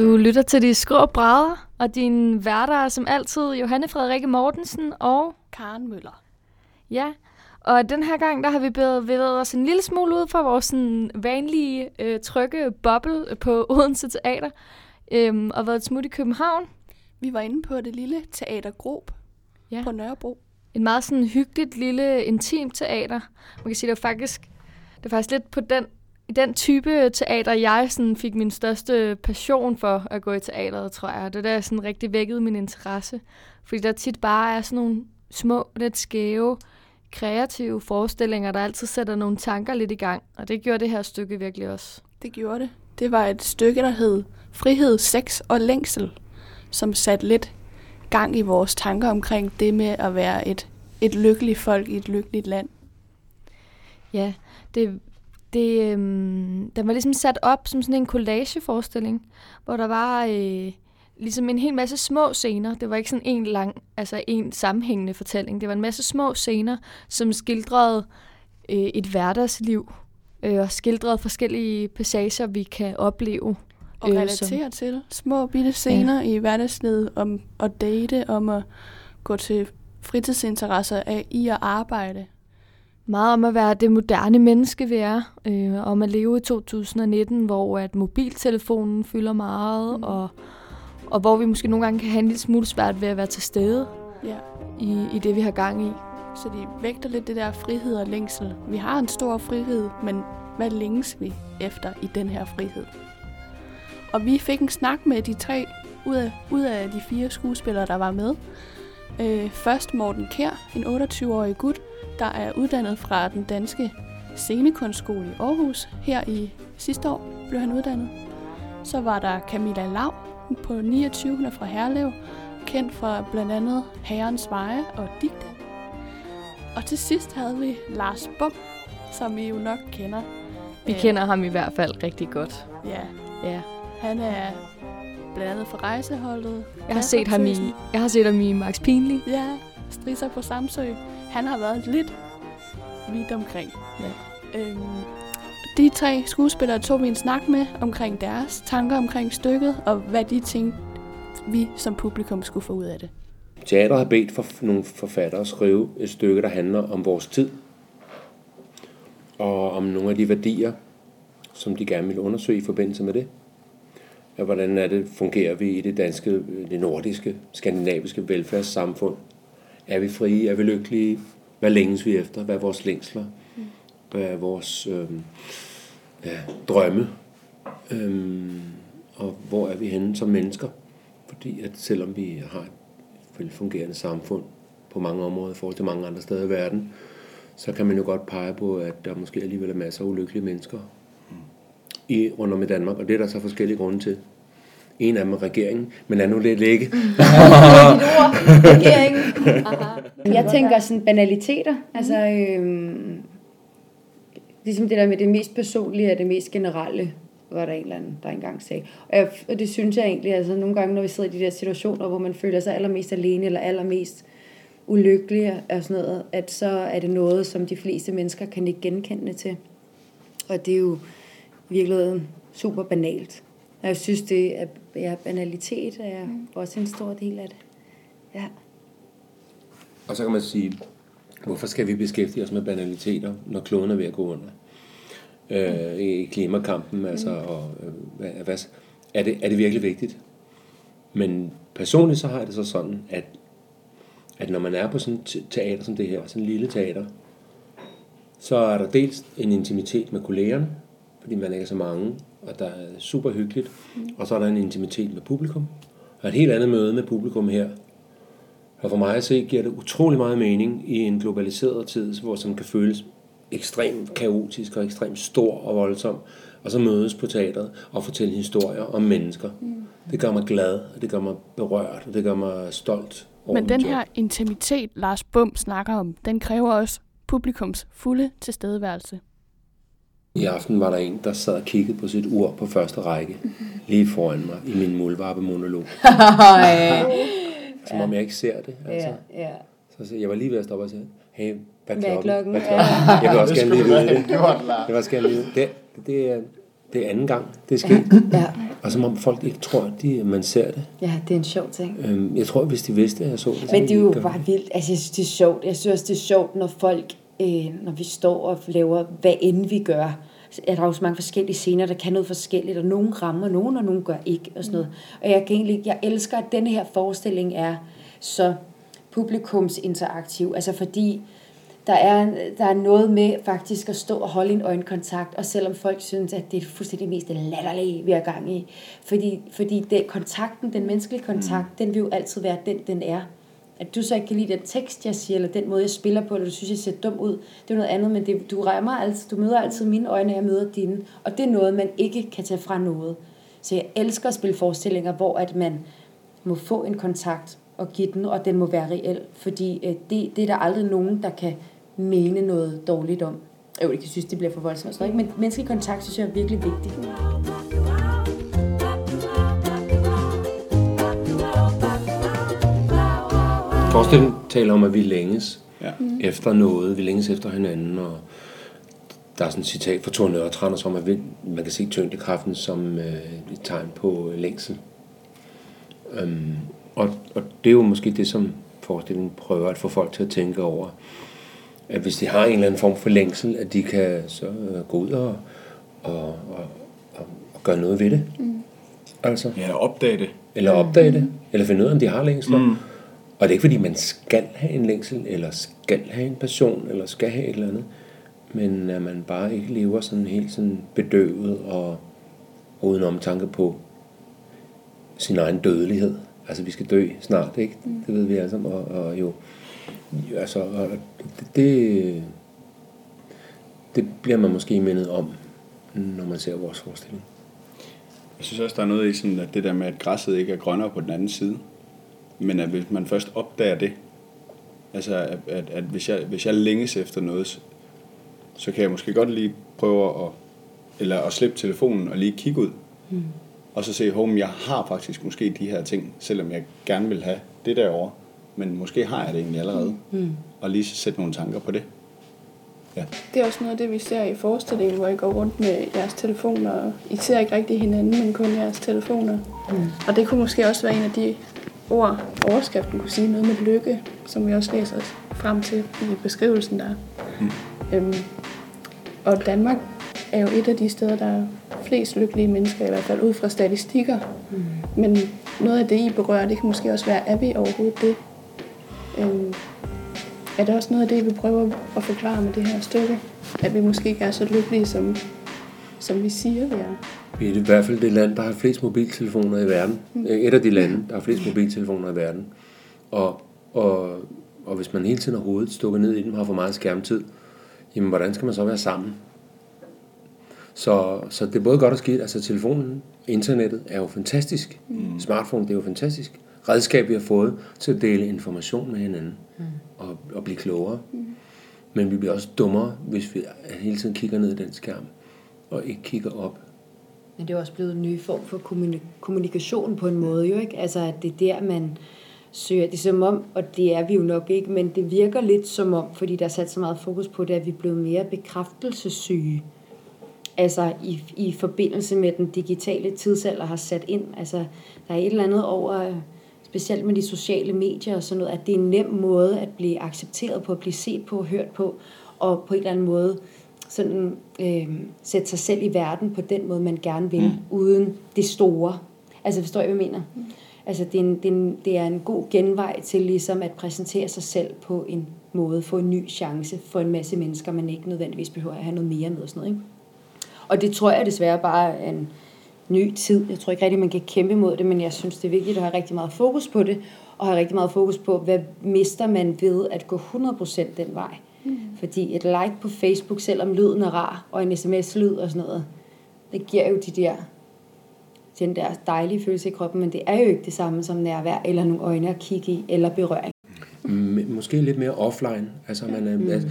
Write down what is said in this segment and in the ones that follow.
Du lytter til de skrå brædder, og din værter er som altid Johanne Frederikke Mortensen og Karen Møller. Ja, og den her gang, der har vi bevæget os en lille smule ud fra vores sådan, vanlige øh, trygge boble på Odense Teater, øhm, og været et smut i København. Vi var inde på det lille Teater Grob ja. på Nørrebro. Et meget sådan hyggeligt, lille, intimt teater. Man kan sige, det var faktisk, det var faktisk lidt på den, den type teater, jeg sådan fik min største passion for at gå i teateret, tror jeg. Det er der, sådan rigtig vækkede min interesse. Fordi der tit bare er sådan nogle små, lidt skæve, kreative forestillinger, der altid sætter nogle tanker lidt i gang. Og det gjorde det her stykke virkelig også. Det gjorde det. Det var et stykke, der hed Frihed, Sex og Længsel, som satte lidt gang i vores tanker omkring det med at være et, et lykkeligt folk i et lykkeligt land. Ja, det, det, øhm, den var ligesom sat op som sådan en collageforestilling, hvor der var øh, ligesom en hel masse små scener. Det var ikke sådan en lang, altså en sammenhængende fortælling. Det var en masse små scener, som skildrede øh, et hverdagsliv øh, og skildrede forskellige passager, vi kan opleve. Og øh, relatere som, til små bitte scener ja. i hverdagslivet om at date, om at gå til fritidsinteresser af i at arbejde. Meget om at være det moderne menneske, vi er. Øh, om at leve i 2019, hvor at mobiltelefonen fylder meget, mm. og og hvor vi måske nogle gange kan have en lille smule svært ved at være til stede ja. i, i det, vi har gang i. Så de vægter lidt det der frihed og længsel. Vi har en stor frihed, men hvad længes vi efter i den her frihed? Og vi fik en snak med de tre ud af, ud af de fire skuespillere, der var med. Øh, først Morten Kær, en 28-årig gut, der er uddannet fra den danske scenekunstskole i Aarhus. Her i sidste år blev han uddannet. Så var der Camilla Lav, på 29. Hun er fra Herlev, kendt fra blandt andet Herrens Veje og Digte. Og til sidst havde vi Lars Bum, som I jo nok kender. Vi Æh, kender ham i hvert fald rigtig godt. Ja. ja. Han er blandt andet fra rejseholdet. Jeg har set ham i, jeg har set ham i Max Pinlig. Ja, Strisser på Samsø. Han har været lidt vidt omkring. Ja. Øhm, de tre skuespillere tog vi en snak med omkring deres tanker omkring stykket, og hvad de tænkte, vi som publikum skulle få ud af det. Teater har bedt for nogle forfattere at skrive et stykke, der handler om vores tid, og om nogle af de værdier, som de gerne vil undersøge i forbindelse med det. Ja, hvordan er det, fungerer vi i det danske, øh, det nordiske, skandinaviske velfærdssamfund? Er vi frie? Er vi lykkelige? Hvad længes vi efter? Hvad er vores længsler? Hvad er vores øh, ja, drømme, øhm, og hvor er vi henne som mennesker. Fordi at selvom vi har et velfungerende samfund på mange områder i forhold til mange andre steder i verden, så kan man jo godt pege på, at der måske alligevel er masser af ulykkelige mennesker i, rundt om i Danmark, og det er der så forskellige grunde til. En af dem er regeringen, men lad nu lidt ligge. regeringen. Jeg tænker sådan banaliteter. Altså, øhm, ligesom det der med det mest personlige og det mest generelle, var der en eller anden, der engang sagde. Og, jeg, og det synes jeg egentlig, altså nogle gange, når vi sidder i de der situationer, hvor man føler sig allermest alene, eller allermest ulykkelig og sådan noget, at så er det noget, som de fleste mennesker kan ikke genkende til. Og det er jo virkelig super banalt. Og jeg synes, det er ja, banalitet er mm. også en stor del af det. Ja. Og så kan man sige, Hvorfor skal vi beskæftige os med banaliteter, når kloden er ved at gå under? Øh, I klimakampen, altså, og, øh, hvad, hvad, er, det, er det virkelig vigtigt? Men personligt så har jeg det så sådan, at, at når man er på sådan et teater som det her, sådan en lille teater, så er der dels en intimitet med kollegerne, fordi man ikke er så mange, og der er super hyggeligt, og så er der en intimitet med publikum, og et helt andet møde med publikum her, og for mig at se giver det utrolig meget mening i en globaliseret tid, hvor som kan føles ekstremt kaotisk og ekstremt stor og voldsom, og så mødes på teatret og fortælle historier om mennesker. Mm. Det gør mig glad, og det gør mig berørt, og det gør mig stolt. Men den her intimitet, Lars Bum snakker om, den kræver også publikums fulde tilstedeværelse. I aften var der en, der sad og kiggede på sit ur på første række, lige foran mig i min mulvarpe monolog. som om jeg ikke ser det. Altså. Ja, ja. Så, så jeg var lige ved at stoppe og sige, hey, hvad er klokken? Hvad er klokken? Hvad er klokken? Jeg vil også gerne lige vide det. Jeg vil også gerne lige det. Det, det, det er anden gang, det er sket. Ja, Og som om folk ikke tror, at de, man ser det. ja, det er en sjov ting. Øhm, jeg tror, hvis de vidste, at jeg så det. Men det er jo bare vildt. Altså, jeg synes, det er sjovt. Jeg synes også, det er sjovt, når folk, øh, når vi står og laver, hvad end vi gør, er der jo så mange forskellige scener, der kan noget forskelligt, og nogen rammer nogen, og nogen gør ikke, og sådan noget. Og jeg kan egentlig, jeg elsker, at denne her forestilling er så publikumsinteraktiv, altså fordi der er, der er noget med faktisk at stå og holde en øjenkontakt, og selvom folk synes, at det er fuldstændig mest latterlige, vi er gang i. Fordi, fordi det, kontakten, den menneskelige kontakt, mm. den vil jo altid være den, den er. At du så ikke kan lide den tekst, jeg siger, eller den måde, jeg spiller på, eller du synes, jeg ser dum ud, det er noget andet, men det, du rammer altid, du møder altid mine øjne, og jeg møder dine. Og det er noget, man ikke kan tage fra noget. Så jeg elsker at spille forestillinger, hvor at man må få en kontakt og give den, og den må være reel. Fordi øh, det, det er der aldrig nogen, der kan mene noget dårligt om. Jo, jeg kan synes, det bliver for voldsomt. og sådan noget, ikke? Men menneskelig kontakt, synes jeg er virkelig vigtigt. Forestillingen taler om, at vi længes Ja. mm. efter noget. Vi længes efter hinanden, og der er sådan et citat fra Thor Nørretrand, som at man kan se tyngdekraften som øh, et tegn på øh, længsel. Um, og, og det er jo måske det, som forestillingen prøver at få folk til at tænke over. At hvis de har en eller anden form for længsel, at de kan så øh, gå ud og, og, og, og, og gøre noget ved det. Mm. Altså. Ja, opdage det. Eller opdage det, eller finde ud af, om de har længsler. Mm. Og det er ikke, fordi man skal have en længsel, eller skal have en passion, eller skal have et eller andet. Men at man bare ikke lever sådan helt sådan bedøvet og, og uden omtanke på sin egen dødelighed. Altså, vi skal dø snart, ikke? Mm. Det ved vi alle sammen. Og, og jo, altså, og det, det, det bliver man måske mindet om, når man ser vores forestilling. Jeg synes også, der er noget i sådan, at det der med, at græsset ikke er grønnere på den anden side. Men at hvis man først opdager det, altså at, at, at hvis, jeg, hvis jeg længes efter noget, så- så kan jeg måske godt lige prøve at, eller at slippe telefonen og lige kigge ud. Mm. Og så se, home, jeg har faktisk måske de her ting, selvom jeg gerne vil have det derovre. Men måske har jeg det egentlig allerede. Mm. Og lige sætte nogle tanker på det. Ja. Det er også noget af det, vi ser i forestillingen, hvor I går rundt med jeres telefoner. og I ser ikke rigtig hinanden, men kun jeres telefoner. Mm. Og det kunne måske også være en af de ord, overskriften kunne sige noget med lykke, som vi også læser frem til i beskrivelsen der. Mm. Øhm, og Danmark er jo et af de steder, der er flest lykkelige mennesker, i hvert fald ud fra statistikker. Mm. Men noget af det, I berører, det kan måske også være, er vi overhovedet det? Øhm, er der også noget af det, vi prøver at forklare med det her stykke? At vi måske ikke er så lykkelige, som, som vi siger, vi er. Vi er i hvert fald det land, der har flest mobiltelefoner i verden. Et af de lande, der har flest mobiltelefoner i verden. Og, og, og hvis man hele tiden har hovedet stukket ned i dem, har for meget skærmtid, jamen hvordan skal man så være sammen? Så, så det er både godt og skidt. Altså telefonen, internettet er jo fantastisk. Mm. Smartphone, det er jo fantastisk. Redskab, vi har fået til at dele information med hinanden mm. og, og blive klogere. Mm. Men vi bliver også dummere, hvis vi hele tiden kigger ned i den skærm og ikke kigger op. Men det er også blevet en ny form for kommuni- kommunikation på en måde, jo ikke? Altså, at det er der, man søger. Det er som om, og det er vi jo nok ikke, men det virker lidt som om, fordi der er sat så meget fokus på det, at vi er blevet mere bekræftelsessyge. Altså i, i forbindelse med den digitale tidsalder har sat ind. Altså, der er et eller andet over, specielt med de sociale medier og sådan noget, at det er en nem måde at blive accepteret på, at blive set på hørt på, og på en eller anden måde sådan, øh, sætte sig selv i verden på den måde, man gerne vil, mm. uden det store. Altså, forstår I, hvad jeg mener? Mm. Altså, det er, en, det, er en, det er en god genvej til ligesom at præsentere sig selv på en måde, få en ny chance for en masse mennesker, man ikke nødvendigvis behøver at have noget mere med og sådan noget, ikke? Og det tror jeg desværre bare er en ny tid. Jeg tror ikke rigtig, man kan kæmpe imod det, men jeg synes, det er vigtigt at have rigtig meget fokus på det, og have rigtig meget fokus på, hvad mister man ved at gå 100% den vej. Mm. Fordi et like på Facebook, selvom lyden er rar, og en sms-lyd og sådan noget, det giver jo de der, den der dejlige følelse i kroppen, men det er jo ikke det samme som nærvær, eller nogle øjne at kigge i, eller berøring. M- Måske lidt mere offline. Altså, man er, mm. altså,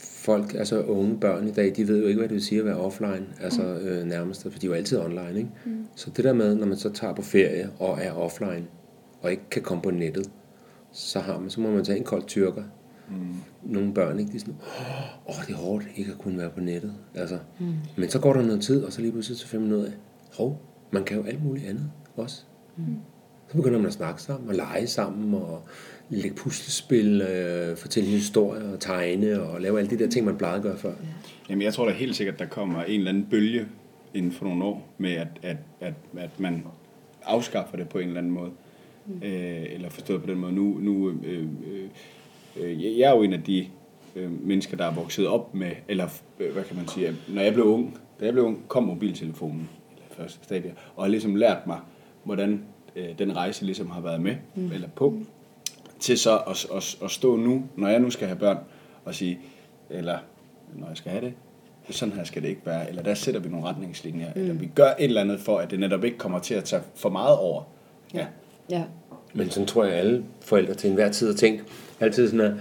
folk, altså unge børn i dag, de ved jo ikke, hvad det vil sige at være offline, altså øh, nærmest, for de er jo altid online, ikke? Mm. Så det der med, når man så tager på ferie og er offline, og ikke kan komme på nettet, så, har man, så må man tage en kold tyrker, Mm. Nogle børn, ikke? De er sådan, åh, det er hårdt ikke at kunne være på nettet. Altså. Mm. Men så går der noget tid, og så lige pludselig så finder man ud af, hov, man kan jo alt muligt andet også. Mm. Så begynder man at snakke sammen, og lege sammen, og lægge puslespil, øh, fortælle historier, og tegne, og lave alle de der ting, man plejede at gøre før. Ja. Jamen, jeg tror da helt sikkert, der kommer en eller anden bølge inden for nogle år, med at, at, at, at man afskaffer det på en eller anden måde. Mm. Øh, eller forstået på den måde. Nu, nu øh, øh, jeg er jo en af de øh, mennesker, der er vokset op med, eller øh, hvad kan man sige, når jeg blev ung, da jeg blev ung, kom mobiltelefonen, eller første stadie, og har ligesom lært mig, hvordan øh, den rejse ligesom har været med, mm. eller på, til så at, at, at stå nu, når jeg nu skal have børn, og sige, eller når jeg skal have det, sådan her skal det ikke være, eller der sætter vi nogle retningslinjer, mm. eller vi gør et eller andet for, at det netop ikke kommer til at tage for meget over. Ja. ja. Men sådan tror jeg, at alle forældre til enhver tid har tænkt, altid sådan, at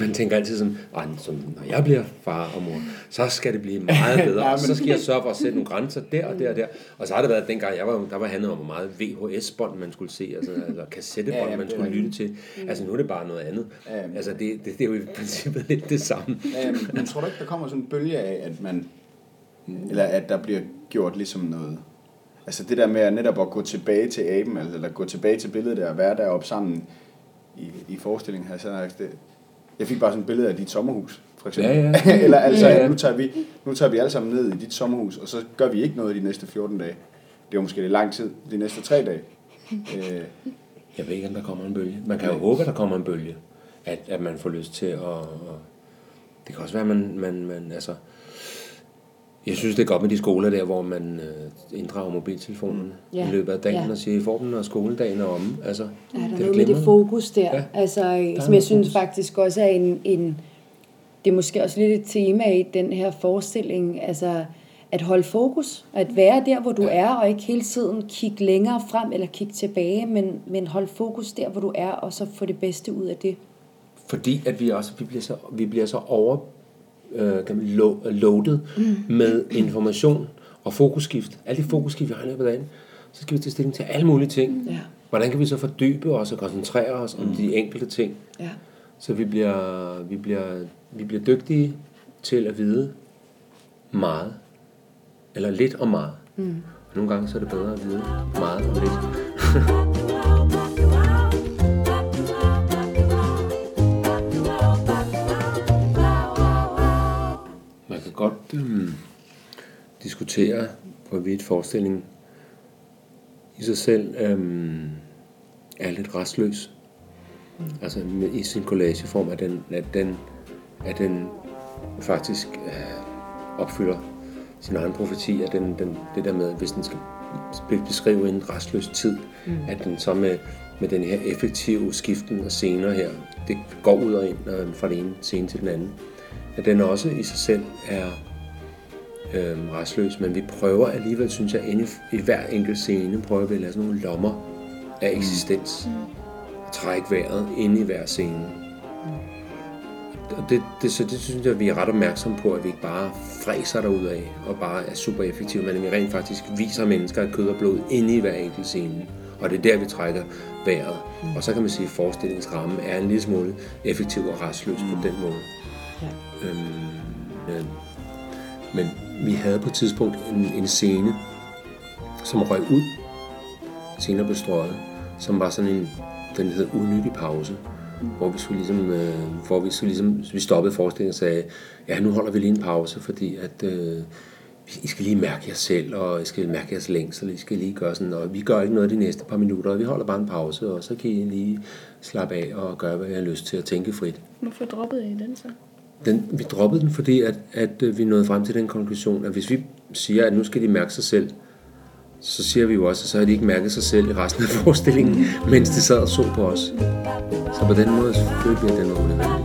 man tænker altid sådan, som, når jeg bliver far og mor, så skal det blive meget bedre, ja, og så skal jeg sørge for at sætte nogle grænser der og der og der. Og så har det været, dengang jeg var, der var handlet om, hvor meget VHS-bånd man skulle se, altså, eller kassettebånd, ja, ja, man skulle lytte til. Mm. Altså nu er det bare noget andet. Ja, altså det, det, det er jo i princippet lidt det samme. Ja, men tror du ikke, der kommer sådan en bølge af, at man, eller at der bliver gjort ligesom noget, altså det der med at netop at gå tilbage til aben, altså, eller gå tilbage til billedet der, og være deroppe sammen i, i forestillingen her, så det, jeg fik bare sådan et billede af dit sommerhus, for eksempel. Ja, ja. Eller altså, ja, ja. Nu, tager vi, nu tager vi alle sammen ned i dit sommerhus, og så gør vi ikke noget de næste 14 dage. Det er måske lidt lang tid, de næste tre dage. Øh. Jeg ved ikke, om der kommer en bølge. Man kan jo håbe, at der kommer en bølge. At, at man får lyst til at... Det kan også være, at man, man, man altså, jeg synes, det er godt med de skoler der, hvor man øh, inddrager mobiltelefonen mm. ja. i løbet af dagen ja. og siger, I får dem, når skoledagen er omme. Altså, ja, der er noget med det fokus der, ja. altså, der som jeg synes fokus. faktisk også er en, en, det er måske også lidt et tema i den her forestilling, altså at holde fokus, at være der, hvor du ja. er, og ikke hele tiden kigge længere frem eller kigge tilbage, men, men hold fokus der, hvor du er, og så få det bedste ud af det. Fordi at vi også vi bliver så, vi bliver så over øh, lo, loaded mm. med information og fokusskift. Alle de fokusskift, vi har i løbet af dagen, så skal vi tage stilling til alle mulige ting. Ja. Hvordan kan vi så fordybe os og koncentrere os mm. om de enkelte ting? Ja. Så vi bliver, vi, bliver, vi bliver dygtige til at vide meget. Eller lidt og meget. Mm. Og nogle gange så er det bedre at vide meget og lidt. godt øh, diskutere, hvorvidt forestillingen i sig selv øh, er lidt restløs. Mm. Altså med, i sin collageform, at den, at den, at den faktisk øh, opfylder sin egen profeti, at den, den, det der med, hvis den skal beskrive en restløs tid, mm. at den så med, med den her effektive skiften og scener her, det går ud og ind øh, fra den ene scene til den anden at den også i sig selv er øh, restløs, men vi prøver alligevel, synes jeg, inde i, i hver enkelt scene, prøver vi at lade sådan nogle lommer af mm. eksistens. Mm. Trække vejret ind i hver scene. Mm. Og det, det, så det synes jeg, vi er ret opmærksomme på, at vi ikke bare fræser derud af og bare er super effektive, men at vi rent faktisk viser mennesker kød og blod inde i hver enkelt scene. Og det er der, vi trækker vejret. Mm. Og så kan man sige, at forestillingsrammen er en lille smule effektiv og restløs mm. på den måde. Ja. Øhm, øh, men vi havde på et tidspunkt en, en scene, som røg ud, senere blev strøget, som var sådan en, den hed unyttig pause, mm. hvor vi skulle ligesom, øh, hvor vi skulle ligesom, vi stoppede forestillingen og sagde, ja, nu holder vi lige en pause, fordi at, øh, I skal lige mærke jer selv, og I skal mærke jeres længsel, I skal lige gøre sådan, og vi gør ikke noget de næste par minutter, og vi holder bare en pause, og så kan I lige slappe af og gøre, hvad I har lyst til at tænke frit. Hvorfor droppede I den så? Den, vi droppede den, fordi at, at øh, vi nåede frem til den konklusion, at hvis vi siger, at nu skal de mærke sig selv, så siger vi jo også, at så har de ikke mærket sig selv i resten af forestillingen, mens de sad og så på os. Så på den måde så bliver den var.